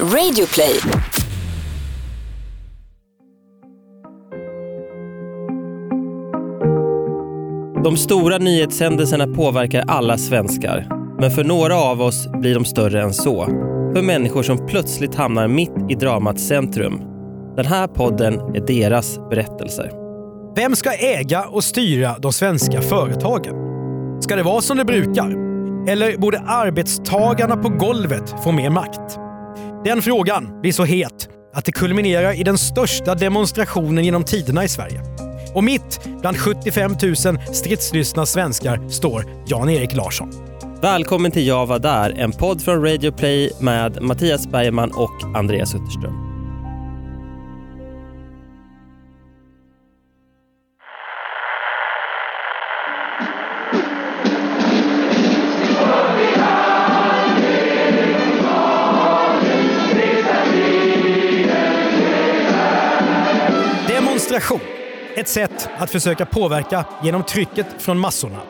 Radioplay. De stora nyhetshändelserna påverkar alla svenskar. Men för några av oss blir de större än så. För människor som plötsligt hamnar mitt i dramats centrum. Den här podden är deras berättelser. Vem ska äga och styra de svenska företagen? Ska det vara som det brukar? Eller borde arbetstagarna på golvet få mer makt? Den frågan blir så het att det kulminerar i den största demonstrationen genom tiderna i Sverige. Och mitt bland 75 000 stridslystna svenskar står Jan-Erik Larsson. Välkommen till Jag var där, en podd från Radio Play med Mattias Bergman och Andreas Utterström. Ett sätt att försöka påverka genom trycket från massorna.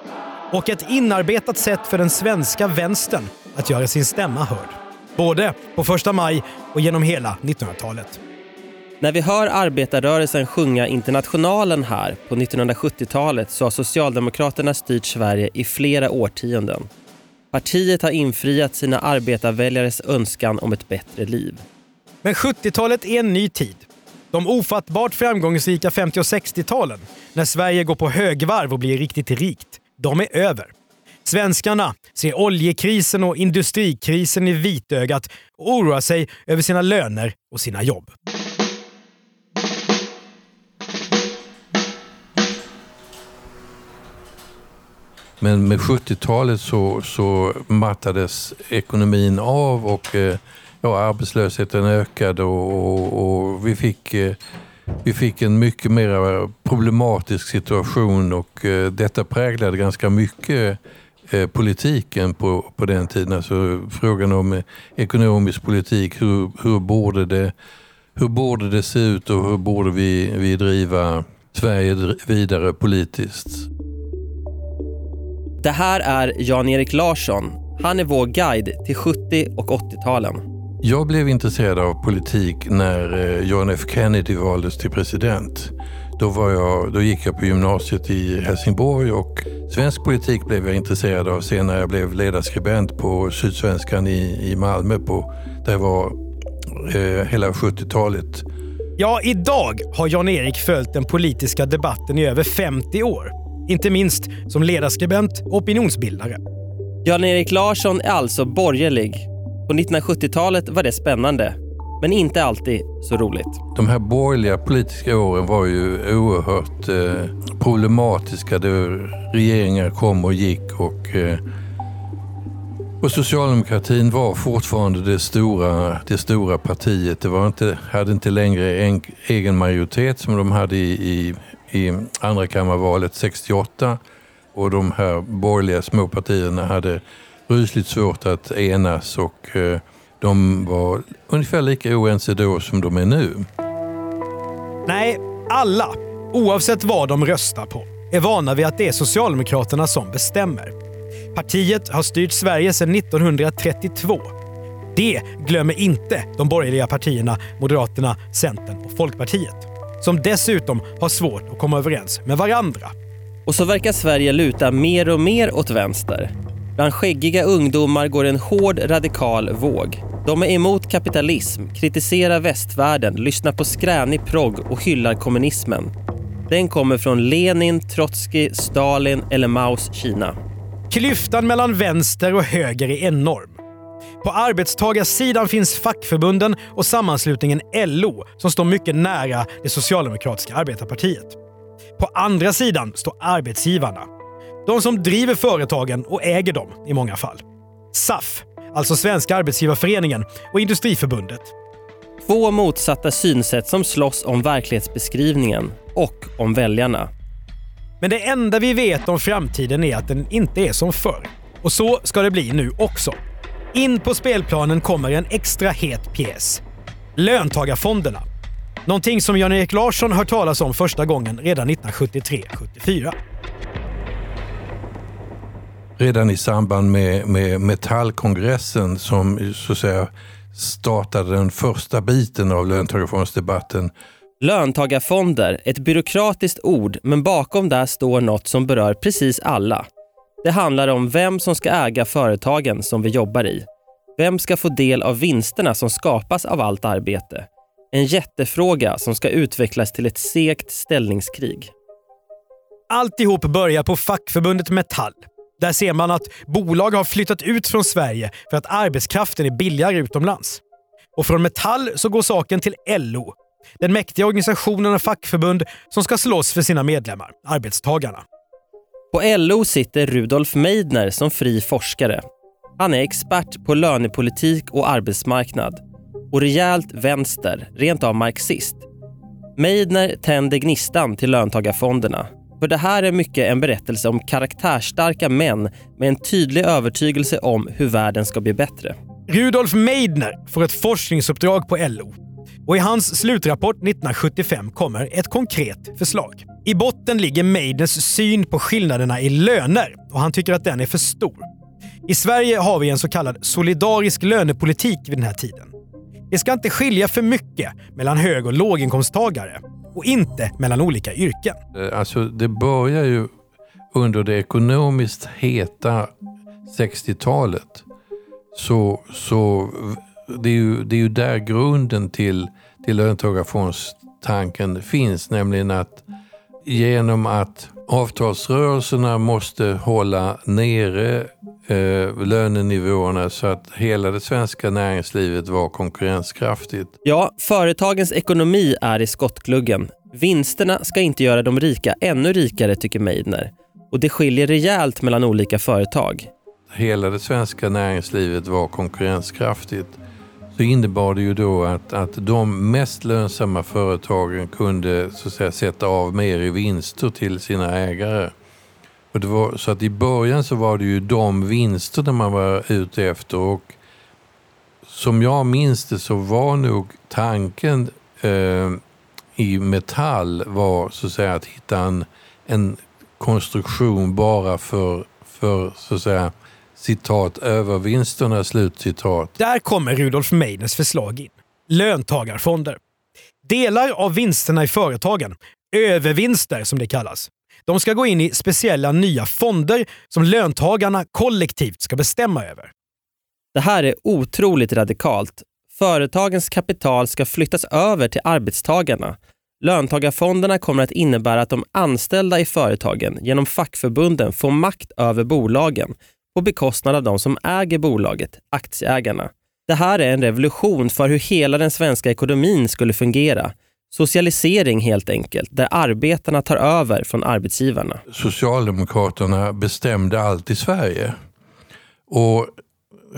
Och ett inarbetat sätt för den svenska vänstern att göra sin stämma hörd. Både på första maj och genom hela 1900-talet. När vi hör arbetarrörelsen sjunga Internationalen här på 1970-talet så har Socialdemokraterna styrt Sverige i flera årtionden. Partiet har infriat sina arbetarväljares önskan om ett bättre liv. Men 70-talet är en ny tid. De ofattbart framgångsrika 50 och 60-talen, när Sverige går på högvarv och blir riktigt rikt, de är över. Svenskarna ser oljekrisen och industrikrisen i vitögat och oroar sig över sina löner och sina jobb. Men med 70-talet så, så mattades ekonomin av och eh, ja, arbetslösheten ökade och, och, och vi, fick, eh, vi fick en mycket mer problematisk situation och eh, detta präglade ganska mycket eh, politiken på, på den tiden. Alltså frågan om ekonomisk politik, hur, hur, borde det, hur borde det se ut och hur borde vi, vi driva Sverige vidare politiskt? Det här är Jan-Erik Larsson. Han är vår guide till 70 och 80-talen. Jag blev intresserad av politik när John F Kennedy valdes till president. Då, var jag, då gick jag på gymnasiet i Helsingborg och svensk politik blev jag intresserad av sen när jag blev ledarskribent på Sydsvenskan i, i Malmö på, där var eh, hela 70-talet. Ja, idag har Jan-Erik följt den politiska debatten i över 50 år. Inte minst som ledarskribent och opinionsbildare. Jan-Erik Larsson är alltså borgerlig. På 1970-talet var det spännande, men inte alltid så roligt. De här borgerliga politiska åren var ju oerhört eh, problematiska. Det, regeringar kom och gick och, eh, och socialdemokratin var fortfarande det stora, det stora partiet. Det var inte, hade inte längre en egen majoritet som de hade i, i i andrakammarvalet 68 och de här borgerliga småpartierna hade rysligt svårt att enas och eh, de var ungefär lika oense då som de är nu. Nej, alla, oavsett vad de röstar på, är vana vid att det är Socialdemokraterna som bestämmer. Partiet har styrt Sverige sedan 1932. Det glömmer inte de borgerliga partierna Moderaterna, Centern och Folkpartiet som dessutom har svårt att komma överens med varandra. Och så verkar Sverige luta mer och mer åt vänster. Bland skäggiga ungdomar går en hård radikal våg. De är emot kapitalism, kritiserar västvärlden, lyssnar på skränig progg och hyllar kommunismen. Den kommer från Lenin, Trotskij, Stalin eller Maos Kina. Klyftan mellan vänster och höger är enorm. På arbetstagarsidan finns fackförbunden och sammanslutningen LO som står mycket nära det socialdemokratiska arbetarpartiet. På andra sidan står arbetsgivarna. De som driver företagen och äger dem i många fall. SAF, alltså Svenska Arbetsgivarföreningen och Industriförbundet. Två motsatta synsätt som slåss om verklighetsbeskrivningen och om väljarna. Men det enda vi vet om framtiden är att den inte är som förr. Och så ska det bli nu också. In på spelplanen kommer en extra het pjäs. Löntagarfonderna. Någonting som Jan-Erik Larsson hört talas om första gången redan 1973-74. Redan i samband med, med Metallkongressen som så att säga startade den första biten av löntagarfondsdebatten. Löntagarfonder, ett byråkratiskt ord, men bakom där står något som berör precis alla. Det handlar om vem som ska äga företagen som vi jobbar i. Vem ska få del av vinsterna som skapas av allt arbete? En jättefråga som ska utvecklas till ett segt ställningskrig. Alltihop börjar på fackförbundet Metall. Där ser man att bolag har flyttat ut från Sverige för att arbetskraften är billigare utomlands. Och från Metall så går saken till LO. Den mäktiga organisationen av fackförbund som ska slåss för sina medlemmar, arbetstagarna. På LO sitter Rudolf Meidner som fri forskare. Han är expert på lönepolitik och arbetsmarknad och rejält vänster, rent av marxist. Meidner tänder gnistan till löntagarfonderna. För det här är mycket en berättelse om karaktärsstarka män med en tydlig övertygelse om hur världen ska bli bättre. Rudolf Meidner får ett forskningsuppdrag på LO. Och I hans slutrapport 1975 kommer ett konkret förslag. I botten ligger Meidners syn på skillnaderna i löner och han tycker att den är för stor. I Sverige har vi en så kallad solidarisk lönepolitik vid den här tiden. Det ska inte skilja för mycket mellan hög och låginkomsttagare och inte mellan olika yrken. Eh, alltså det börjar ju under det ekonomiskt heta 60-talet. Så, så det, är ju, det är ju där grunden till, till löntagarfondstanken finns, nämligen att genom att avtalsrörelserna måste hålla nere eh, lönenivåerna så att hela det svenska näringslivet var konkurrenskraftigt. Ja, företagens ekonomi är i skottgluggen. Vinsterna ska inte göra de rika ännu rikare, tycker Meidner. Och det skiljer rejält mellan olika företag. Hela det svenska näringslivet var konkurrenskraftigt så innebar det ju då att, att de mest lönsamma företagen kunde så att säga, sätta av mer i vinster till sina ägare. Och det var, så att i början så var det ju de vinsterna man var ute efter och som jag minns det så var nog tanken eh, i Metall var så att säga att hitta en, en konstruktion bara för, för så att säga citat övervinsterna, slutcitat. Där kommer Rudolf Meidners förslag in. Löntagarfonder. Delar av vinsterna i företagen, övervinster som det kallas, de ska gå in i speciella nya fonder som löntagarna kollektivt ska bestämma över. Det här är otroligt radikalt. Företagens kapital ska flyttas över till arbetstagarna. Löntagarfonderna kommer att innebära att de anställda i företagen genom fackförbunden får makt över bolagen på bekostnad av de som äger bolaget, aktieägarna. Det här är en revolution för hur hela den svenska ekonomin skulle fungera. Socialisering helt enkelt, där arbetarna tar över från arbetsgivarna. Socialdemokraterna bestämde allt i Sverige. Och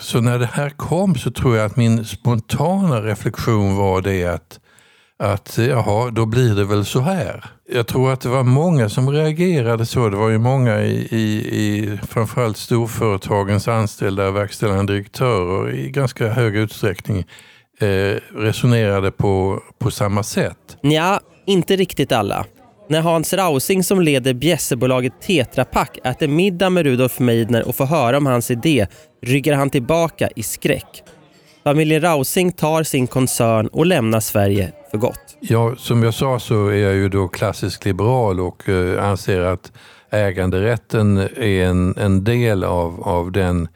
så när det här kom så tror jag att min spontana reflektion var det att att jaha, då blir det väl så här. Jag tror att det var många som reagerade så. Det var ju många i, i, i framförallt storföretagens anställda verkställande direktörer i ganska hög utsträckning eh, resonerade på, på samma sätt. Ja, inte riktigt alla. När Hans Rausing som leder bjässebolaget Tetra Pak äter middag med Rudolf Meidner och får höra om hans idé ryggar han tillbaka i skräck. Familjen Rausing tar sin koncern och lämnar Sverige för gott. Ja, som jag sa så är jag ju då klassisk liberal och eh, anser att äganderätten är en, en del av, av den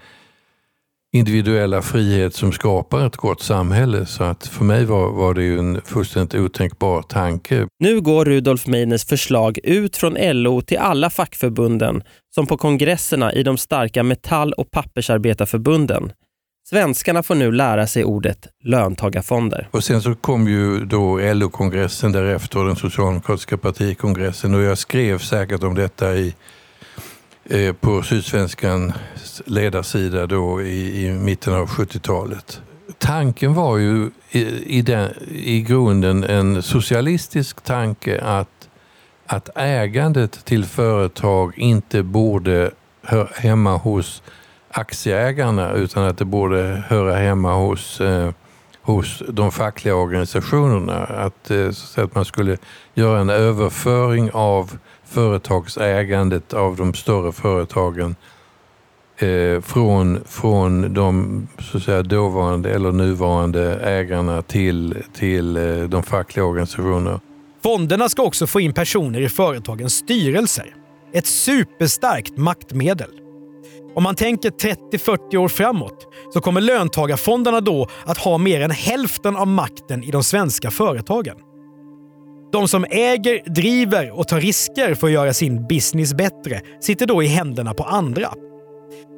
individuella frihet som skapar ett gott samhälle. Så att för mig var, var det ju en fullständigt otänkbar tanke. Nu går Rudolf Meiners förslag ut från LO till alla fackförbunden som på kongresserna i de starka metall och pappersarbetarförbunden. Svenskarna får nu lära sig ordet löntagarfonder. Och sen så kom ju då LO-kongressen därefter och den socialdemokratiska partikongressen och jag skrev säkert om detta i, eh, på Sydsvenskans ledarsida då i, i mitten av 70-talet. Tanken var ju i, i, den, i grunden en socialistisk tanke att, att ägandet till företag inte borde höra hemma hos aktieägarna utan att det borde höra hemma hos, eh, hos de fackliga organisationerna. Att, eh, så att man skulle göra en överföring av företagsägandet av de större företagen eh, från, från de så att säga, dåvarande eller nuvarande ägarna till, till eh, de fackliga organisationerna. Fonderna ska också få in personer i företagens styrelser. Ett superstarkt maktmedel. Om man tänker 30-40 år framåt så kommer löntagarfonderna då att ha mer än hälften av makten i de svenska företagen. De som äger, driver och tar risker för att göra sin business bättre sitter då i händerna på andra.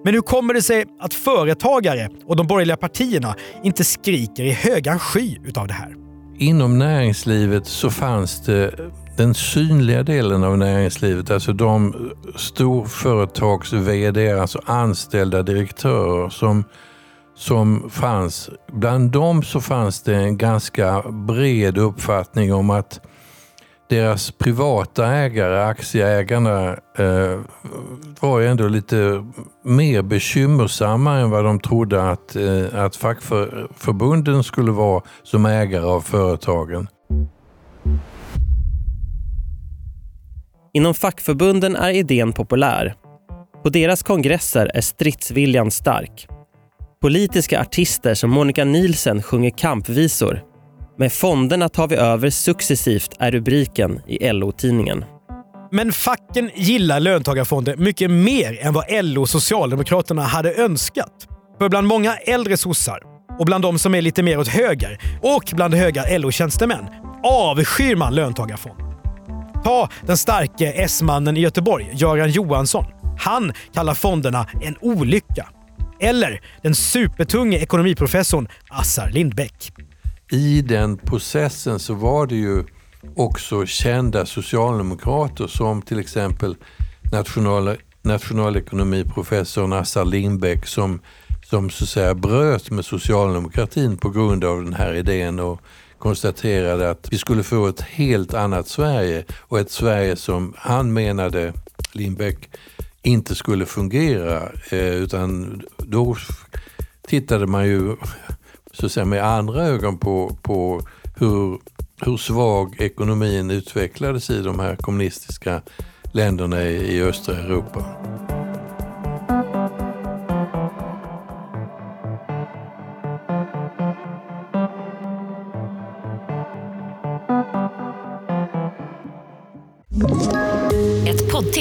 Men hur kommer det sig att företagare och de borgerliga partierna inte skriker i högan sky utav det här? Inom näringslivet så fanns det den synliga delen av näringslivet, alltså de storföretags vd, alltså anställda direktörer som, som fanns. Bland dem så fanns det en ganska bred uppfattning om att deras privata ägare, aktieägarna, eh, var ju ändå lite mer bekymmersamma än vad de trodde att, eh, att fackförbunden skulle vara som ägare av företagen. Inom fackförbunden är idén populär. På deras kongresser är stridsviljan stark. Politiska artister som Monica Nielsen sjunger kampvisor. Med fonderna tar vi över successivt är rubriken i LO-tidningen. Men facken gillar löntagarfonder mycket mer än vad LO och Socialdemokraterna hade önskat. För bland många äldre sossar och bland de som är lite mer åt höger och bland höga LO-tjänstemän avskyr man löntagarfonder. Ta den starke S-mannen i Göteborg, Göran Johansson. Han kallar fonderna en olycka. Eller den supertunge ekonomiprofessorn Assar Lindbeck. I den processen så var det ju också kända socialdemokrater som till exempel national, nationalekonomiprofessorn Assar Lindbeck som, som så att säga bröt med socialdemokratin på grund av den här idén och konstaterade att vi skulle få ett helt annat Sverige och ett Sverige som han menade, Lindbäck, inte skulle fungera. Eh, utan då tittade man ju så att säga, med andra ögon på, på hur, hur svag ekonomin utvecklades i de här kommunistiska länderna i, i östra Europa.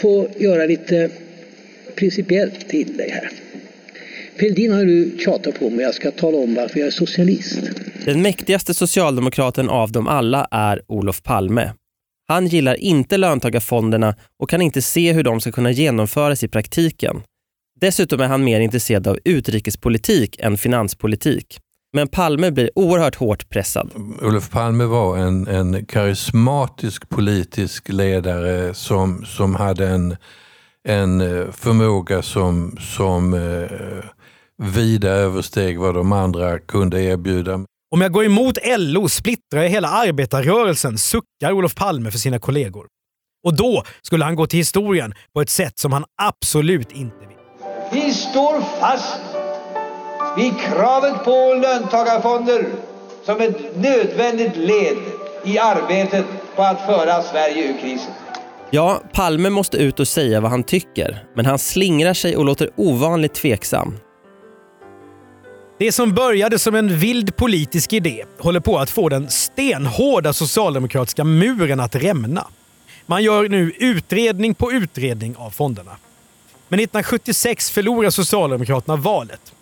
få göra lite principiellt inlägg här. Fälldin har nu tjatat på mig jag ska tala om varför jag är socialist. Den mäktigaste socialdemokraten av dem alla är Olof Palme. Han gillar inte löntagarfonderna och kan inte se hur de ska kunna genomföras i praktiken. Dessutom är han mer intresserad av utrikespolitik än finanspolitik. Men Palme blir oerhört hårt pressad. Olof Palme var en, en karismatisk politisk ledare som, som hade en, en eh, förmåga som, som eh, vida översteg vad de andra kunde erbjuda. Om jag går emot LO splittrar jag hela arbetarrörelsen, suckar Olof Palme för sina kollegor. Och då skulle han gå till historien på ett sätt som han absolut inte vill. Vi står fast vid kravet på löntagarfonder som ett nödvändigt led i arbetet på att föra Sverige ur krisen. Ja, Palme måste ut och säga vad han tycker, men han slingrar sig och låter ovanligt tveksam. Det som började som en vild politisk idé håller på att få den stenhårda socialdemokratiska muren att rämna. Man gör nu utredning på utredning av fonderna. Men 1976 förlorar Socialdemokraterna valet.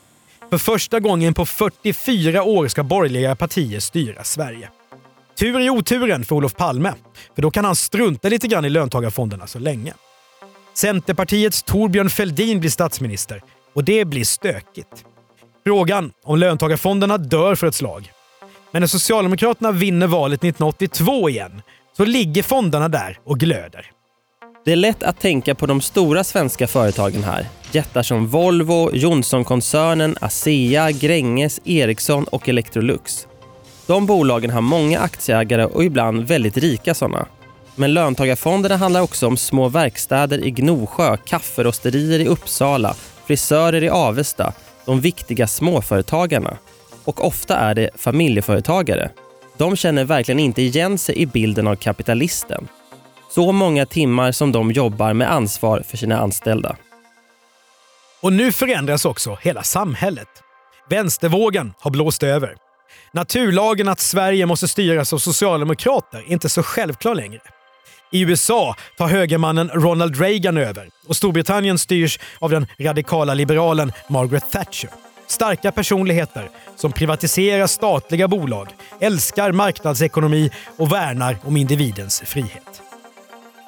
För första gången på 44 år ska borgerliga partier styra Sverige. Tur i oturen för Olof Palme, för då kan han strunta lite grann i löntagarfonderna så länge. Centerpartiets Torbjörn Fälldin blir statsminister och det blir stökigt. Frågan om löntagarfonderna dör för ett slag. Men när Socialdemokraterna vinner valet 1982 igen så ligger fonderna där och glöder. Det är lätt att tänka på de stora svenska företagen här. Jättar som Volvo, Johnsonkoncernen, ASEA, Gränges, Ericsson och Electrolux. De bolagen har många aktieägare och ibland väldigt rika sådana. Men löntagarfonderna handlar också om små verkstäder i Gnosjö, kafferosterier i Uppsala, frisörer i Avesta, de viktiga småföretagarna. Och ofta är det familjeföretagare. De känner verkligen inte igen sig i bilden av kapitalisten. Så många timmar som de jobbar med ansvar för sina anställda. Och nu förändras också hela samhället. Vänstervågen har blåst över. Naturlagen att Sverige måste styras av socialdemokrater är inte så självklar längre. I USA tar högermannen Ronald Reagan över och Storbritannien styrs av den radikala liberalen Margaret Thatcher. Starka personligheter som privatiserar statliga bolag, älskar marknadsekonomi och värnar om individens frihet.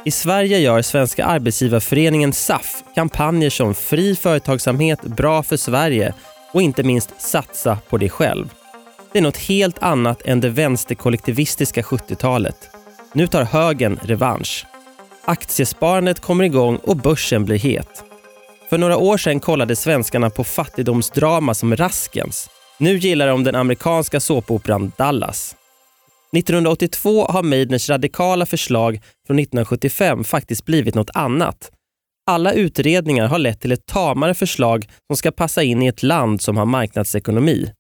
I Sverige gör Svenska Arbetsgivarföreningen SAF kampanjer som Fri företagsamhet, bra för Sverige och inte minst Satsa på dig själv. Det är något helt annat än det vänsterkollektivistiska 70-talet. Nu tar högen revansch. Aktiesparandet kommer igång och börsen blir het. För några år sedan kollade svenskarna på fattigdomsdrama som Raskens. Nu gillar de den amerikanska såpoperan Dallas. 1982 har Meidners radikala förslag från 1975 faktiskt blivit något annat. Alla utredningar har lett till ett tamare förslag som ska passa in i ett land som har marknadsekonomi.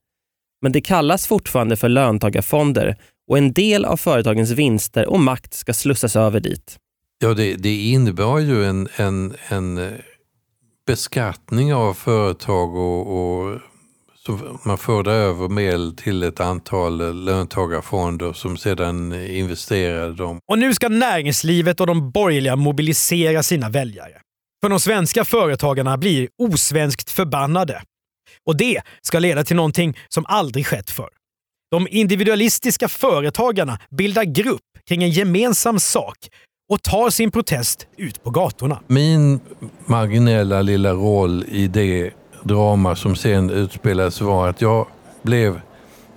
Men det kallas fortfarande för löntagarfonder och en del av företagens vinster och makt ska slussas över dit. Ja, det, det innebar ju en, en, en eh, beskattning av företag och, och så man förde över medel till ett antal löntagarfonder som sedan investerade dem. Och nu ska näringslivet och de borgerliga mobilisera sina väljare. För de svenska företagarna blir osvenskt förbannade. Och det ska leda till någonting som aldrig skett förr. De individualistiska företagarna bildar grupp kring en gemensam sak och tar sin protest ut på gatorna. Min marginella lilla roll i det drama som sen utspelades var att jag blev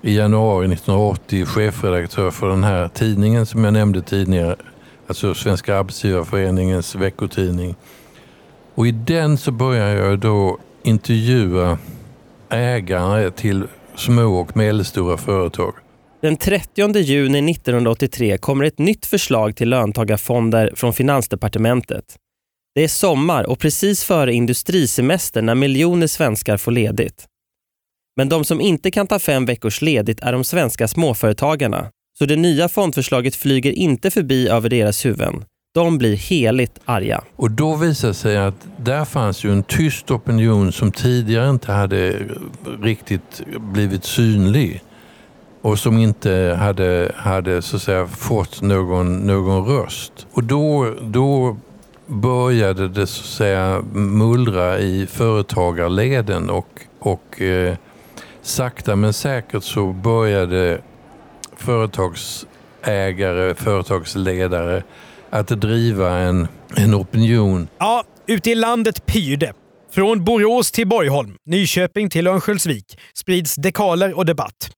i januari 1980 chefredaktör för den här tidningen som jag nämnde tidigare, alltså Svenska Arbetsgivareföreningens veckotidning. Och i den så började jag då intervjua ägare till små och medelstora företag. Den 30 juni 1983 kommer ett nytt förslag till löntagarfonder från Finansdepartementet. Det är sommar och precis före industrisemester när miljoner svenskar får ledigt. Men de som inte kan ta fem veckors ledigt är de svenska småföretagarna. Så det nya fondförslaget flyger inte förbi över deras huvuden. De blir heligt arga. Och då visar det sig att där fanns ju en tyst opinion som tidigare inte hade riktigt blivit synlig och som inte hade, hade så att säga, fått någon, någon röst. Och då, då började det så att säga mullra i företagarleden och, och eh, sakta men säkert så började företagsägare, företagsledare att driva en, en opinion. Ja, ute i landet pyr det. Från Borås till Borgholm, Nyköping till Örnsköldsvik sprids dekaler och debatt.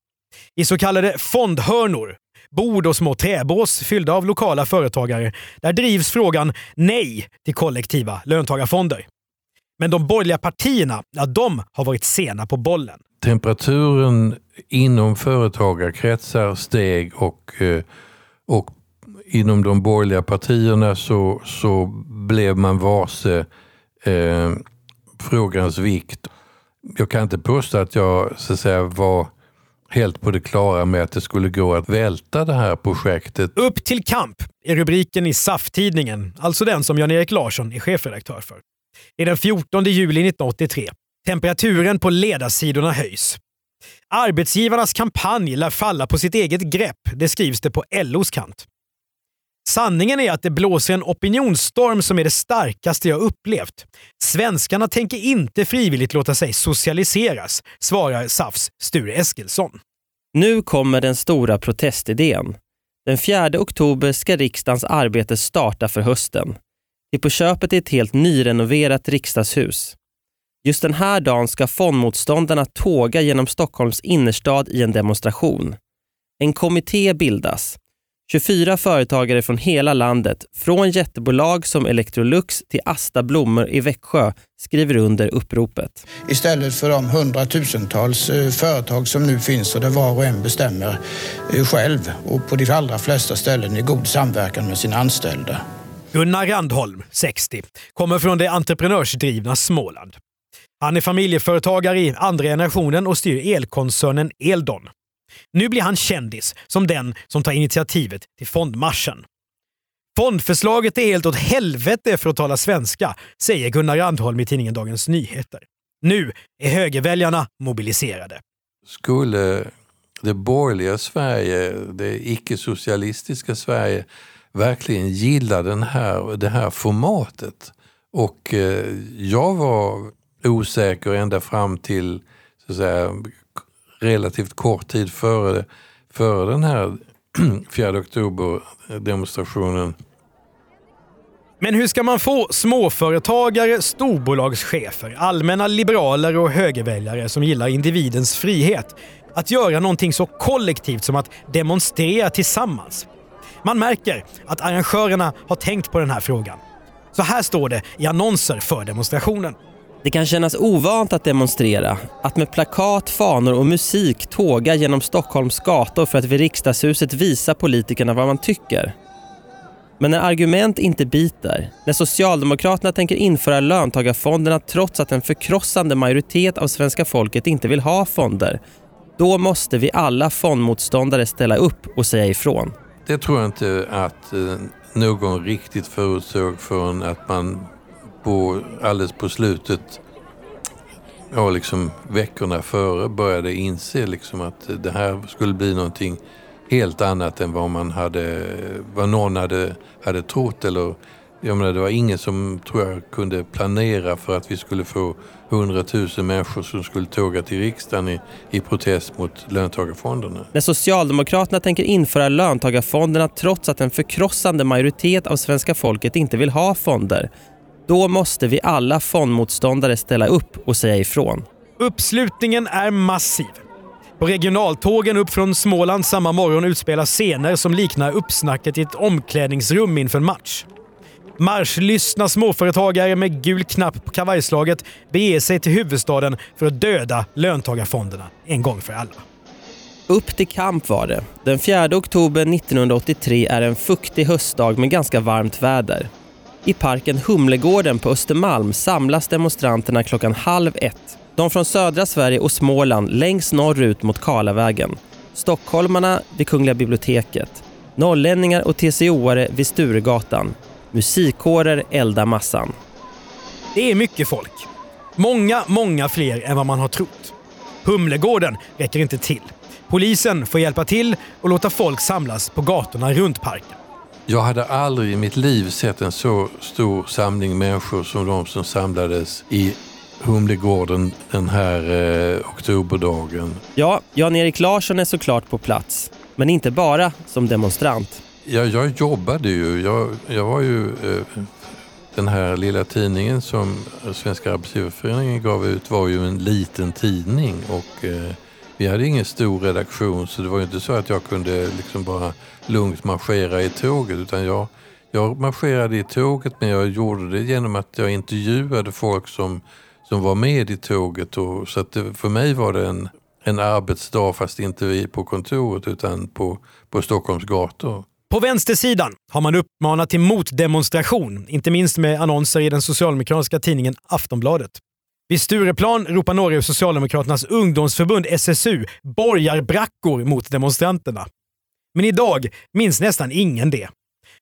I så kallade fondhörnor, bord och små träbås fyllda av lokala företagare, där drivs frågan nej till kollektiva löntagarfonder. Men de borgerliga partierna, ja, de har varit sena på bollen. Temperaturen inom företagarkretsar steg och, eh, och inom de borgerliga partierna så, så blev man varse eh, frågans vikt. Jag kan inte påstå att jag så att säga, var helt på det klara med att det skulle gå att välta det här projektet. Upp till kamp är rubriken i SAF-tidningen, alltså den som Jan-Erik Larsson är chefredaktör för. Det är den 14 juli 1983. Temperaturen på ledarsidorna höjs. Arbetsgivarnas kampanj lär falla på sitt eget grepp, det skrivs det på LOs kant. Sanningen är att det blåser en opinionsstorm som är det starkaste jag upplevt. Svenskarna tänker inte frivilligt låta sig socialiseras, svarar SAFs Sture Eskilsson. Nu kommer den stora protestidén. Den 4 oktober ska riksdagens arbete starta för hösten. Till på köpet är ett helt nyrenoverat riksdagshus. Just den här dagen ska fondmotståndarna tåga genom Stockholms innerstad i en demonstration. En kommitté bildas. 24 företagare från hela landet, från jättebolag som Electrolux till Asta Blommor i Växjö, skriver under uppropet. Istället för de hundratusentals eh, företag som nu finns och där var och en bestämmer eh, själv och på de allra flesta ställen i god samverkan med sina anställda. Gunnar Randholm, 60, kommer från det entreprenörsdrivna Småland. Han är familjeföretagare i andra generationen och styr elkoncernen Eldon. Nu blir han kändis som den som tar initiativet till fondmarschen. Fondförslaget är helt åt helvete för att tala svenska, säger Gunnar Randholm i tidningen Dagens Nyheter. Nu är högerväljarna mobiliserade. Skulle det borgerliga Sverige, det icke-socialistiska Sverige, verkligen gilla den här, det här formatet? Och eh, jag var osäker ända fram till så att säga, relativt kort tid före, före den här 4 oktober-demonstrationen. Men hur ska man få småföretagare, storbolagschefer, allmänna liberaler och högerväljare som gillar individens frihet att göra någonting så kollektivt som att demonstrera tillsammans? Man märker att arrangörerna har tänkt på den här frågan. Så här står det i annonser för demonstrationen. Det kan kännas ovant att demonstrera, att med plakat, fanor och musik tåga genom Stockholms gator för att vid riksdagshuset visa politikerna vad man tycker. Men när argument inte biter, när Socialdemokraterna tänker införa löntagarfonderna trots att en förkrossande majoritet av svenska folket inte vill ha fonder, då måste vi alla fondmotståndare ställa upp och säga ifrån. Det tror jag inte att eh, någon riktigt förutsåg förrän att man på, alldeles på slutet, ja, liksom veckorna före började inse liksom att det här skulle bli någonting helt annat än vad man hade, vad någon hade, hade trott. Eller, jag menar, det var ingen som tror jag kunde planera för att vi skulle få hundratusen människor som skulle tåga till riksdagen i, i protest mot löntagarfonderna. När Socialdemokraterna tänker införa löntagarfonderna trots att en förkrossande majoritet av svenska folket inte vill ha fonder, då måste vi alla fondmotståndare ställa upp och säga ifrån. Uppslutningen är massiv. På regionaltågen upp från Småland samma morgon utspelas scener som liknar uppsnacket i ett omklädningsrum inför en match. Marschlystna småföretagare med gul knapp på kavajslaget beger sig till huvudstaden för att döda löntagarfonderna en gång för alla. Upp till kamp var det. Den 4 oktober 1983 är en fuktig höstdag med ganska varmt väder. I parken Humlegården på Östermalm samlas demonstranterna klockan halv ett. De från södra Sverige och Småland längst norrut mot Karlavägen. Stockholmarna vid Kungliga biblioteket. Norrlänningar och TCO-are vid Sturegatan. Musikkårer eldar massan. Det är mycket folk. Många, många fler än vad man har trott. Humlegården räcker inte till. Polisen får hjälpa till och låta folk samlas på gatorna runt parken. Jag hade aldrig i mitt liv sett en så stor samling människor som de som samlades i Humlegården den här eh, oktoberdagen. Ja, Jan-Erik Larsson är såklart på plats. Men inte bara som demonstrant. Ja, jag jobbade ju. Jag, jag var ju eh, den här lilla tidningen som Svenska Arbetsgivareföreningen gav ut var ju en liten tidning och eh, vi hade ingen stor redaktion så det var ju inte så att jag kunde liksom bara lugnt marschera i tåget utan jag, jag marscherade i tåget men jag gjorde det genom att jag intervjuade folk som, som var med i tåget. Och, så att det, för mig var det en, en arbetsdag fast inte vi på kontoret utan på, på Stockholms gator. På vänstersidan har man uppmanat till motdemonstration, inte minst med annonser i den socialdemokratiska tidningen Aftonbladet. Vid Stureplan ropar några ur Socialdemokraternas ungdomsförbund SSU borgarbrackor mot demonstranterna. Men idag minns nästan ingen det.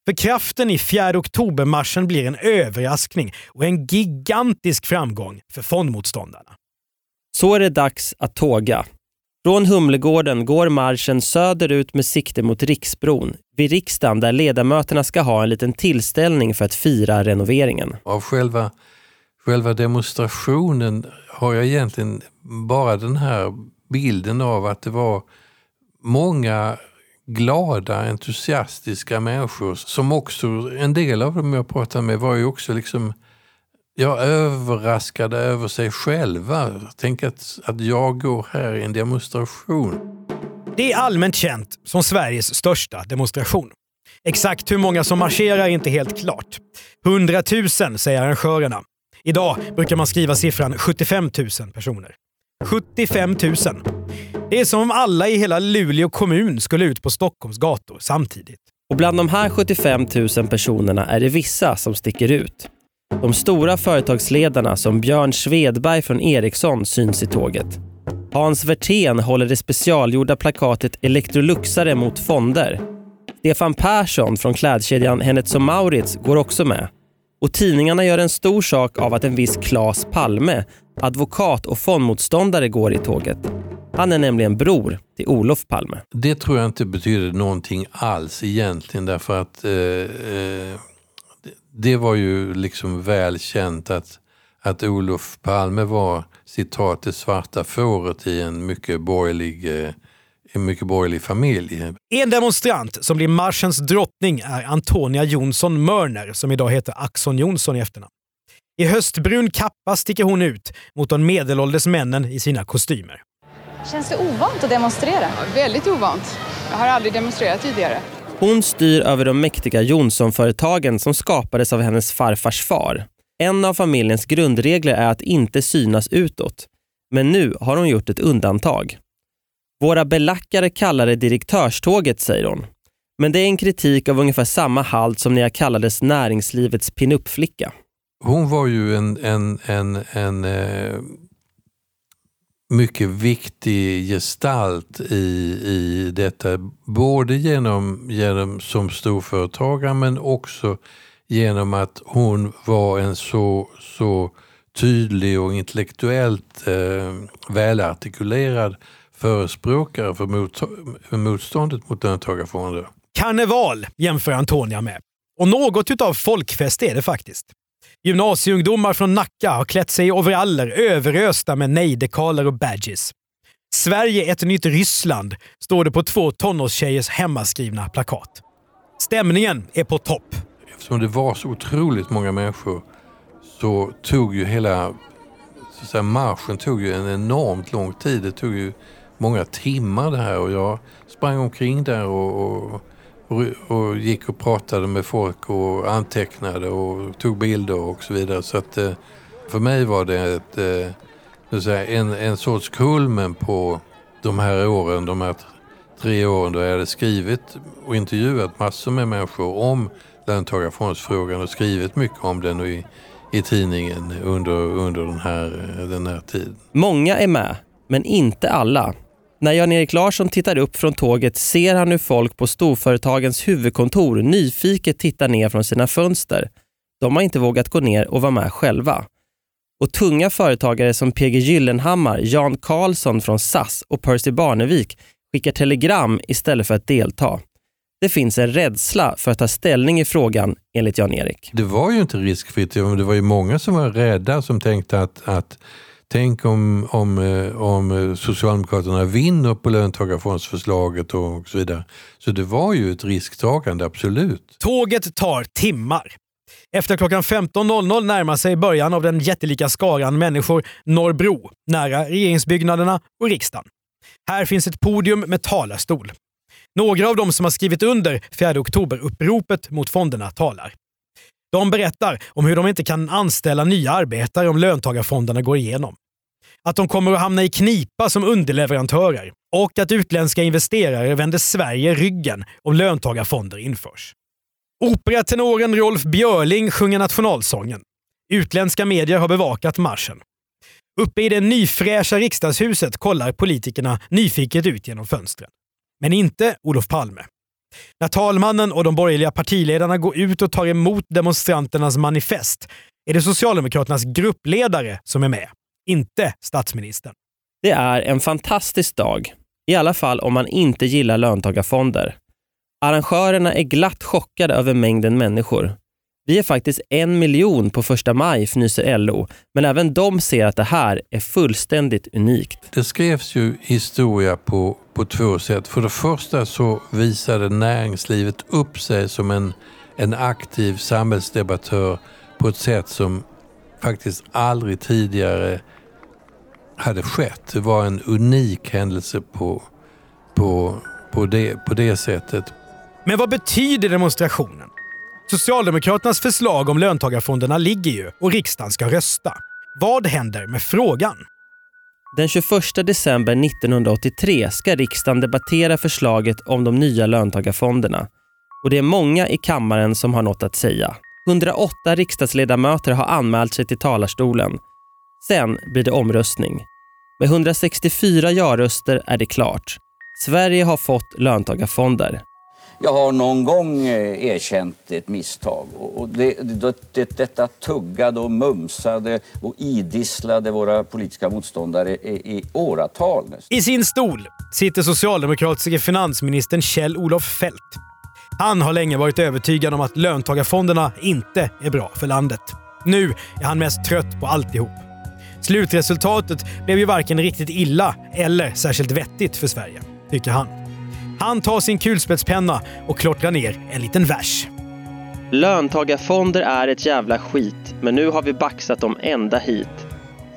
För kraften i 4 oktobermarschen blir en överraskning och en gigantisk framgång för fondmotståndarna. Så är det dags att tåga. Från Humlegården går marschen söderut med sikte mot Riksbron, vid riksdagen där ledamöterna ska ha en liten tillställning för att fira renoveringen. Av själva, själva demonstrationen har jag egentligen bara den här bilden av att det var många glada, entusiastiska människor som också, en del av dem jag pratade med var ju också liksom ja, överraskade över sig själva. Tänk att, att jag går här i en demonstration. Det är allmänt känt som Sveriges största demonstration. Exakt hur många som marscherar är inte helt klart. 100 000 säger arrangörerna. Idag brukar man skriva siffran 75 000 personer. 75 000. Det är som om alla i hela Luleå kommun skulle ut på Stockholms gator samtidigt. Och bland de här 75 000 personerna är det vissa som sticker ut. De stora företagsledarna som Björn Svedberg från Ericsson syns i tåget. Hans Werthén håller det specialgjorda plakatet Electroluxare mot fonder. Stefan Persson från klädkedjan Hennes Mauritz går också med. Och tidningarna gör en stor sak av att en viss Claes Palme, advokat och fondmotståndare, går i tåget. Han är nämligen bror till Olof Palme. Det tror jag inte betyder någonting alls egentligen därför att eh, eh det var ju liksom välkänt att, att Olof Palme var citat det svarta fåret i en mycket borgerlig eh, en mycket borgerlig familj. En demonstrant som blir marschens drottning är Antonia Jonsson Mörner som idag heter Axon Jonsson i efternamn. I höstbrun kappa sticker hon ut mot de medelålders männen i sina kostymer. Känns det ovant att demonstrera? Ja, väldigt ovant. Jag har aldrig demonstrerat tidigare. Hon styr över de mäktiga Jonsson-företagen som skapades av hennes farfars far. En av familjens grundregler är att inte synas utåt. Men nu har hon gjort ett undantag. Våra belackare kallar det direktörståget, säger hon. Men det är en kritik av ungefär samma halt som när jag kallades näringslivets pinup-flicka. Hon var ju en, en, en, en eh, mycket viktig gestalt i, i detta. Både genom, genom som storföretagare men också genom att hon var en så, så tydlig och intellektuellt eh, välartikulerad förespråkare för, mot, för motståndet mot löntagarfonder. Karneval jämför Antonia med. Och något utav folkfest är det faktiskt. Gymnasieungdomar från Nacka har klätt sig i overaller överösta med nejdekaler och badges. Sverige ett nytt Ryssland, står det på två tonårstjejers hemmaskrivna plakat. Stämningen är på topp. Eftersom det var så otroligt många människor så tog ju hela så säga, marschen tog ju en enormt lång tid. Det tog ju många timmar det här och jag sprang omkring där och, och, och, gick och pratade med folk och antecknade och tog bilder och så vidare. Så att eh, för mig var det ett, eh, säga, en, en sorts kulmen på de här åren, de här tre åren då jag hade skrivit och intervjuat massor med människor om löntagarfondsfrågan och skrivit mycket om den i, i tidningen under, under den, här, den här tiden. Många är med, men inte alla. När Jan-Erik Larsson tittar upp från tåget ser han hur folk på storföretagens huvudkontor nyfiket tittar ner från sina fönster. De har inte vågat gå ner och vara med själva. Och tunga företagare som PG Gyllenhammar, Jan Karlsson från SAS och Percy Barnevik skickar telegram istället för att delta. Det finns en rädsla för att ta ställning i frågan, enligt Jan-Erik. Det var ju inte riskfritt. Det var ju många som var rädda som tänkte att, att Tänk om, om, eh, om eh, Socialdemokraterna vinner på löntagarfondsförslaget och så vidare. Så det var ju ett risktagande, absolut. Tåget tar timmar. Efter klockan 15.00 närmar sig början av den jättelika skaran människor Norrbro, nära regeringsbyggnaderna och riksdagen. Här finns ett podium med talarstol. Några av dem som har skrivit under 4 oktober-uppropet mot fonderna talar. De berättar om hur de inte kan anställa nya arbetare om löntagarfonderna går igenom att de kommer att hamna i knipa som underleverantörer och att utländska investerare vänder Sverige ryggen om löntagarfonder införs. Operatenoren Rolf Björling sjunger nationalsången. Utländska medier har bevakat marschen. Uppe i det nyfräscha riksdagshuset kollar politikerna nyfiket ut genom fönstren. Men inte Olof Palme. När talmannen och de borgerliga partiledarna går ut och tar emot demonstranternas manifest är det Socialdemokraternas gruppledare som är med inte statsministern. Det är en fantastisk dag, i alla fall om man inte gillar löntagarfonder. Arrangörerna är glatt chockade över mängden människor. Vi är faktiskt en miljon på första maj, fnyser LO, men även de ser att det här är fullständigt unikt. Det skrevs ju historia på, på två sätt. För det första så visade näringslivet upp sig som en, en aktiv samhällsdebattör på ett sätt som faktiskt aldrig tidigare hade skett. Det var en unik händelse på, på, på, det, på det sättet. Men vad betyder demonstrationen? Socialdemokraternas förslag om löntagarfonderna ligger ju och riksdagen ska rösta. Vad händer med frågan? Den 21 december 1983 ska riksdagen debattera förslaget om de nya löntagarfonderna. Och det är många i kammaren som har något att säga. 108 riksdagsledamöter har anmält sig till talarstolen. Sen blir det omröstning. Med 164 ja-röster är det klart. Sverige har fått löntagarfonder. Jag har någon gång eh, erkänt ett misstag. Och det, det, det, detta tuggade och mumsade och idisslade våra politiska motståndare i, i åratal. I sin stol sitter socialdemokratiska finansministern Kjell-Olof Feldt. Han har länge varit övertygad om att löntagarfonderna inte är bra för landet. Nu är han mest trött på alltihop. Slutresultatet blev ju varken riktigt illa eller särskilt vettigt för Sverige, tycker han. Han tar sin kulspetspenna och klottrar ner en liten vers. Löntagarfonder är ett jävla skit, men nu har vi baxat dem ända hit.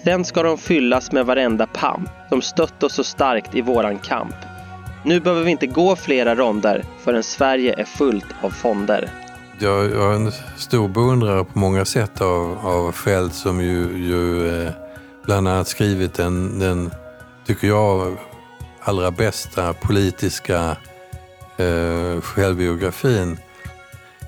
Sen ska de fyllas med varenda pamp som stött oss så starkt i våran kamp. Nu behöver vi inte gå flera ronder förrän Sverige är fullt av fonder. Jag, jag är en stor beundrare på många sätt av, av Feldt som ju, ju eh, bland annat skrivit den, den, tycker jag, allra bästa politiska eh, självbiografin.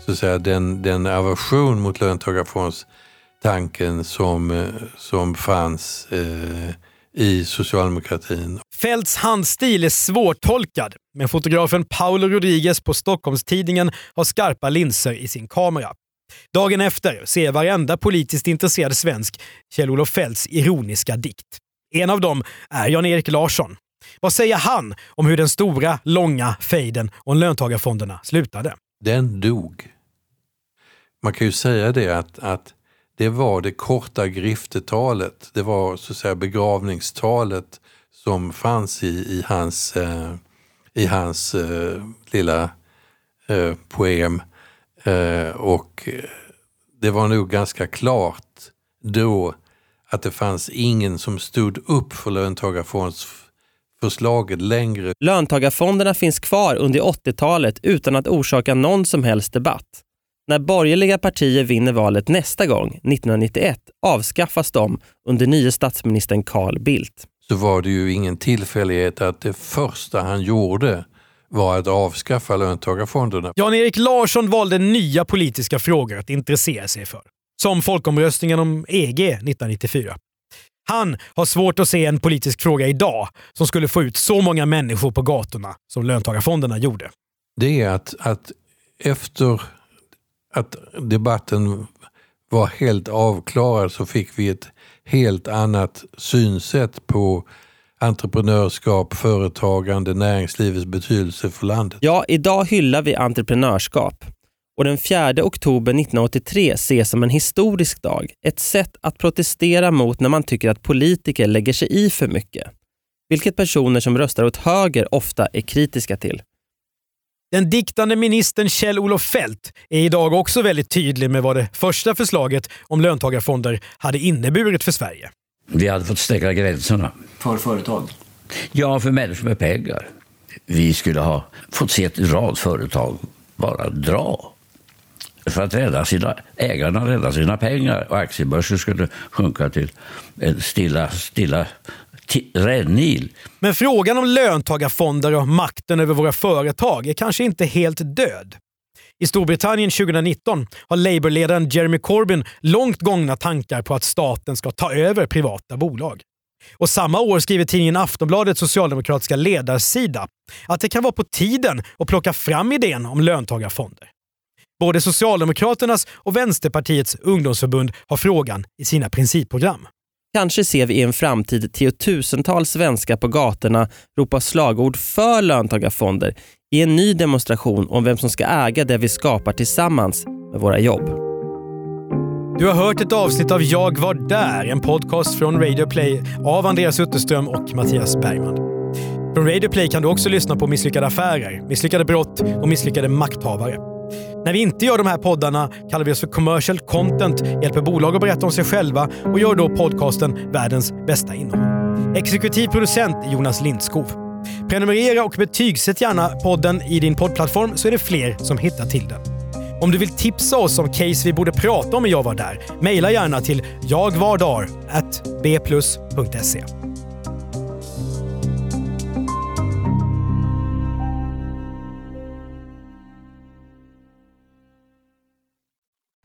Så att säga, den, den aversion mot löntagarfondstanken som, eh, som fanns eh, i socialdemokratin. Feldts handstil är svårtolkad, men fotografen Paolo Rodriguez på Stockholms-Tidningen har skarpa linser i sin kamera. Dagen efter ser varenda politiskt intresserad svensk Kjell-Olof Feldts ironiska dikt. En av dem är Jan-Erik Larsson. Vad säger han om hur den stora, långa fejden om löntagarfonderna slutade? Den dog. Man kan ju säga det att, att det var det korta griftetalet. Det var så att säga begravningstalet som fanns i, i hans, eh, i hans eh, lilla eh, poem. Eh, och det var nog ganska klart då att det fanns ingen som stod upp för löntagarfondsförslaget längre. Löntagarfonderna finns kvar under 80-talet utan att orsaka någon som helst debatt. När borgerliga partier vinner valet nästa gång, 1991, avskaffas de under nye statsministern Carl Bildt. Så var det ju ingen tillfällighet att det första han gjorde var att avskaffa löntagarfonderna. Jan-Erik Larsson valde nya politiska frågor att intressera sig för. Som folkomröstningen om EG 1994. Han har svårt att se en politisk fråga idag som skulle få ut så många människor på gatorna som löntagarfonderna gjorde. Det är att, att efter att debatten var helt avklarad så fick vi ett helt annat synsätt på entreprenörskap, företagande, näringslivets betydelse för landet. Ja, idag hyllar vi entreprenörskap. Och den 4 oktober 1983 ses som en historisk dag. Ett sätt att protestera mot när man tycker att politiker lägger sig i för mycket. Vilket personer som röstar åt höger ofta är kritiska till. Den diktande ministern Kjell-Olof Feldt är idag också väldigt tydlig med vad det första förslaget om löntagarfonder hade inneburit för Sverige. Vi hade fått stänga gränserna. För företag? Ja, för människor med pengar. Vi skulle ha fått se en rad företag bara dra för att rädda sina, ägarna rädda sina pengar och aktiebörsen skulle sjunka till en stilla, stilla rännil. Men frågan om löntagarfonder och makten över våra företag är kanske inte helt död. I Storbritannien 2019 har Labour-ledaren Jeremy Corbyn långt gångna tankar på att staten ska ta över privata bolag. Och samma år skriver tidningen Aftonbladets socialdemokratiska ledarsida att det kan vara på tiden att plocka fram idén om löntagarfonder. Både Socialdemokraternas och Vänsterpartiets ungdomsförbund har frågan i sina principprogram. Kanske ser vi i en framtid tiotusentals svenskar på gatorna ropa slagord för löntagarfonder i en ny demonstration om vem som ska äga det vi skapar tillsammans med våra jobb. Du har hört ett avsnitt av Jag var där, en podcast från Radio Play av Andreas Utterström och Mattias Bergman. Från Radio Play kan du också lyssna på misslyckade affärer, misslyckade brott och misslyckade makthavare. När vi inte gör de här poddarna kallar vi oss för commercial content, hjälper bolag att berätta om sig själva och gör då podcasten världens bästa innehåll. Exekutiv producent Jonas Lindskov. Prenumerera och betygsätt gärna podden i din poddplattform så är det fler som hittar till den. Om du vill tipsa oss om case vi borde prata om i Jag var där, mejla gärna till jagvardar.bplus.se.